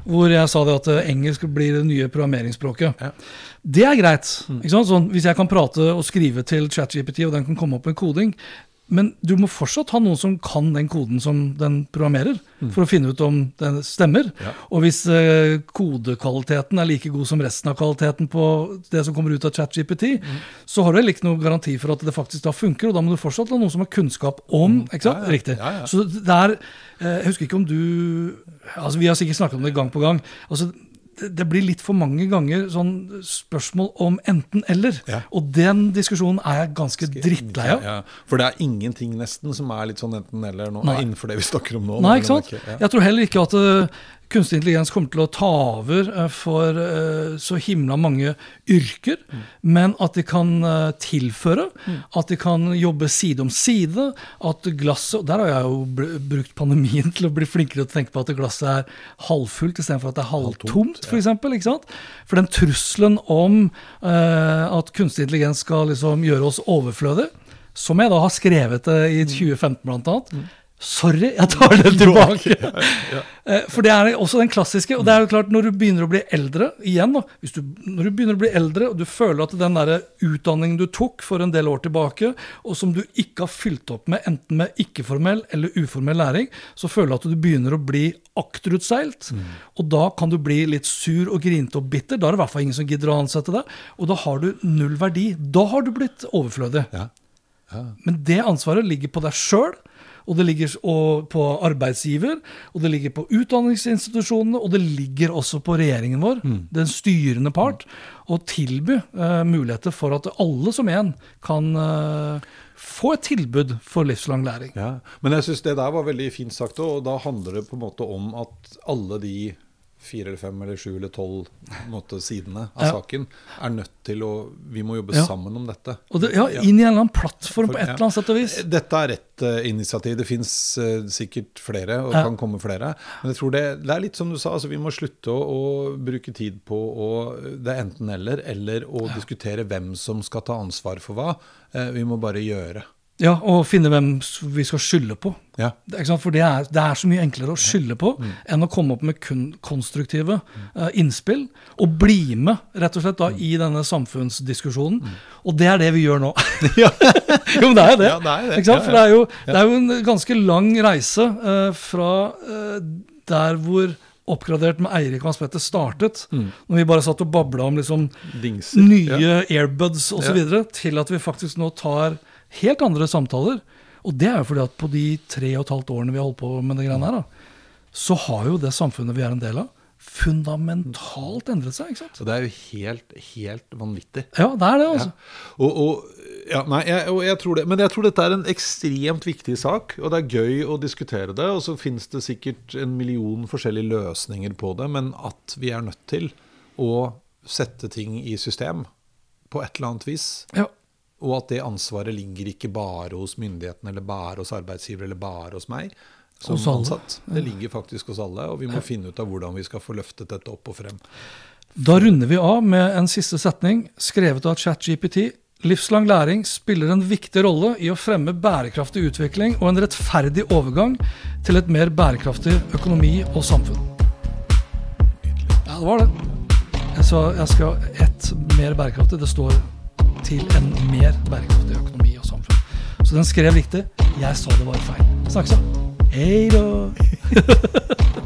hvor jeg sa det at eh, engelsk blir det nye programmeringsspråket. Ja. Det er greit. ikke sant? Sånn, hvis jeg kan prate og skrive til ChatGPT, og den kan komme opp med koding, Men du må fortsatt ha noen som kan den koden som den programmerer, for å finne ut om den stemmer. Og hvis eh, kodekvaliteten er like god som resten av kvaliteten på det som kommer ut av ChatGPT, så har du heller ikke noen garanti for at det faktisk da funker, og da må du fortsatt ha noen som har kunnskap om ikke sant? Ja, ja. Riktig. Ja, ja. Så det er eh, Jeg husker ikke om du altså Vi har sikkert snakket om det gang på gang. altså det blir litt for mange ganger sånn spørsmål om enten-eller. Ja. Og den diskusjonen er jeg ganske drittlei av. Ja, for det er ingenting nesten som er litt sånn enten-eller nå, Nei. innenfor det vi snakker om nå. Nei, ikke sant? ikke- Jeg tror heller ikke at uh, kunstig intelligens kommer til å ta over uh, for uh, så himla mange yrker, Mm. men at de kan tilføre, at de kan jobbe side om side, at glasset Der har jeg jo br brukt pandemien til å bli flinkere til å tenke på at glasset er halvfullt istedenfor at det er halvtomt, for eksempel, ikke sant? For den trusselen om uh, at kunstig intelligens skal liksom gjøre oss overflødige, som jeg da har skrevet det i 2015 blant annet, Sorry, jeg tar det tilbake. Eh, For det er også den klassiske. Og det er jo klart, når du begynner å bli eldre igjen da, du, Når du begynner å bli eldre, og du føler at den der utdanningen du tok for en del år tilbake, og som du ikke har fylt opp med enten med ikke-formell eller uformell læring, så føler du at du begynner å bli akterutseilt. Og da kan du bli litt sur og grinete og bitter. Da er det i hvert fall ingen som gidder å ansette deg. Og da har du null verdi. Da har du blitt overflødig. Ja. Men det ansvaret ligger på deg sjøl, og det ligger på arbeidsgiver, og det ligger på utdanningsinstitusjonene, og det ligger også på regjeringen vår, den styrende part, å tilby uh, muligheter for at alle som en kan uh, få et tilbud for livslang læring. Ja, Men jeg syns det der var veldig fint sagt, og da handler det på en måte om at alle de fire eller fem eller sju eller tolv måte, sidene av Ja. saken er nødt til å Vi må jobbe Ja. sammen om dette. Og det, ja, inn i en eller annen plattform på et eller annet sett og vis. Dette er ett uh, initiativ. Det fins sikkert flere, og kan komme flere. Men jeg tror det, det er litt som du sa, altså vi må slutte å, å bruke tid på å Det er enten-eller, eller å diskutere hvem som skal ta ansvar for hva. Uh, vi må bare gjøre. Ja, Og finne hvem vi skal skylde på. Ja. For det er, det er så mye enklere å skylde på enn å komme opp med kun konstruktive uh, innspill. Og bli med rett og slett da, i denne samfunnsdiskusjonen. Og det er det vi gjør nå. jo, men det er jo det. Ja, det er det. For det er, jo, det er jo en ganske lang reise uh, fra uh, der hvor Oppgradert med Eirik og Hans Petter startet, når vi bare satt og babla om liksom Dingser. nye Ja. airbuds osv., videre til at vi faktisk nå tar helt andre samtaler. Og det er jo fordi at på de tre og et halvt årene vi har holdt på med det greiene her, da, så har jo det samfunnet vi er en del av, fundamentalt endret seg. ikke sant? Så det er jo helt, helt vanvittig. Ja, det er det, altså. Og, og, ja, nei, jeg, og jeg tror det, men jeg tror dette er en ekstremt viktig sak, og det er gøy å diskutere det. Og så finnes det sikkert en million forskjellige løsninger på det, men at vi er nødt til å sette ting i system på et eller annet vis. Ja. Og at det ansvaret ligger ikke bare hos myndighetene, eller bare hos arbeidsgiver, eller bare hos meg som Hos ansatt. Det ligger faktisk hos alle, og vi må finne ut av hvordan vi skal få løftet dette opp og frem. Da runder vi av med en siste setning skrevet av ChatGPT. Livslang læring spiller en viktig rolle i å fremme bærekraftig utvikling og en rettferdig overgang til et mer bærekraftig økonomi og samfunn. Ja, det var det. Jeg sa jeg skal ha ett mer bærekraftig. Det står til en mer bærekraftig økonomi og samfunn. Så den skrev riktig. Jeg sa det var feil. Snakkes, da. Hei da.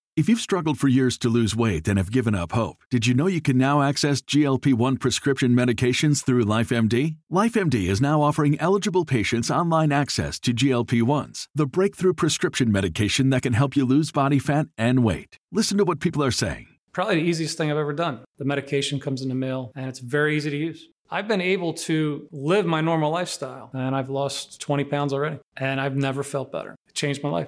If you've struggled for years to lose weight and have given up hope, did you know you can now access GLP 1 prescription medications through LifeMD? LifeMD is now offering eligible patients online access to GLP 1s, the breakthrough prescription medication that can help you lose body fat and weight. Listen to what people are saying. Probably the easiest thing I've ever done. The medication comes in the mail and it's very easy to use. I've been able to live my normal lifestyle and I've lost 20 pounds already and I've never felt better. It changed my life.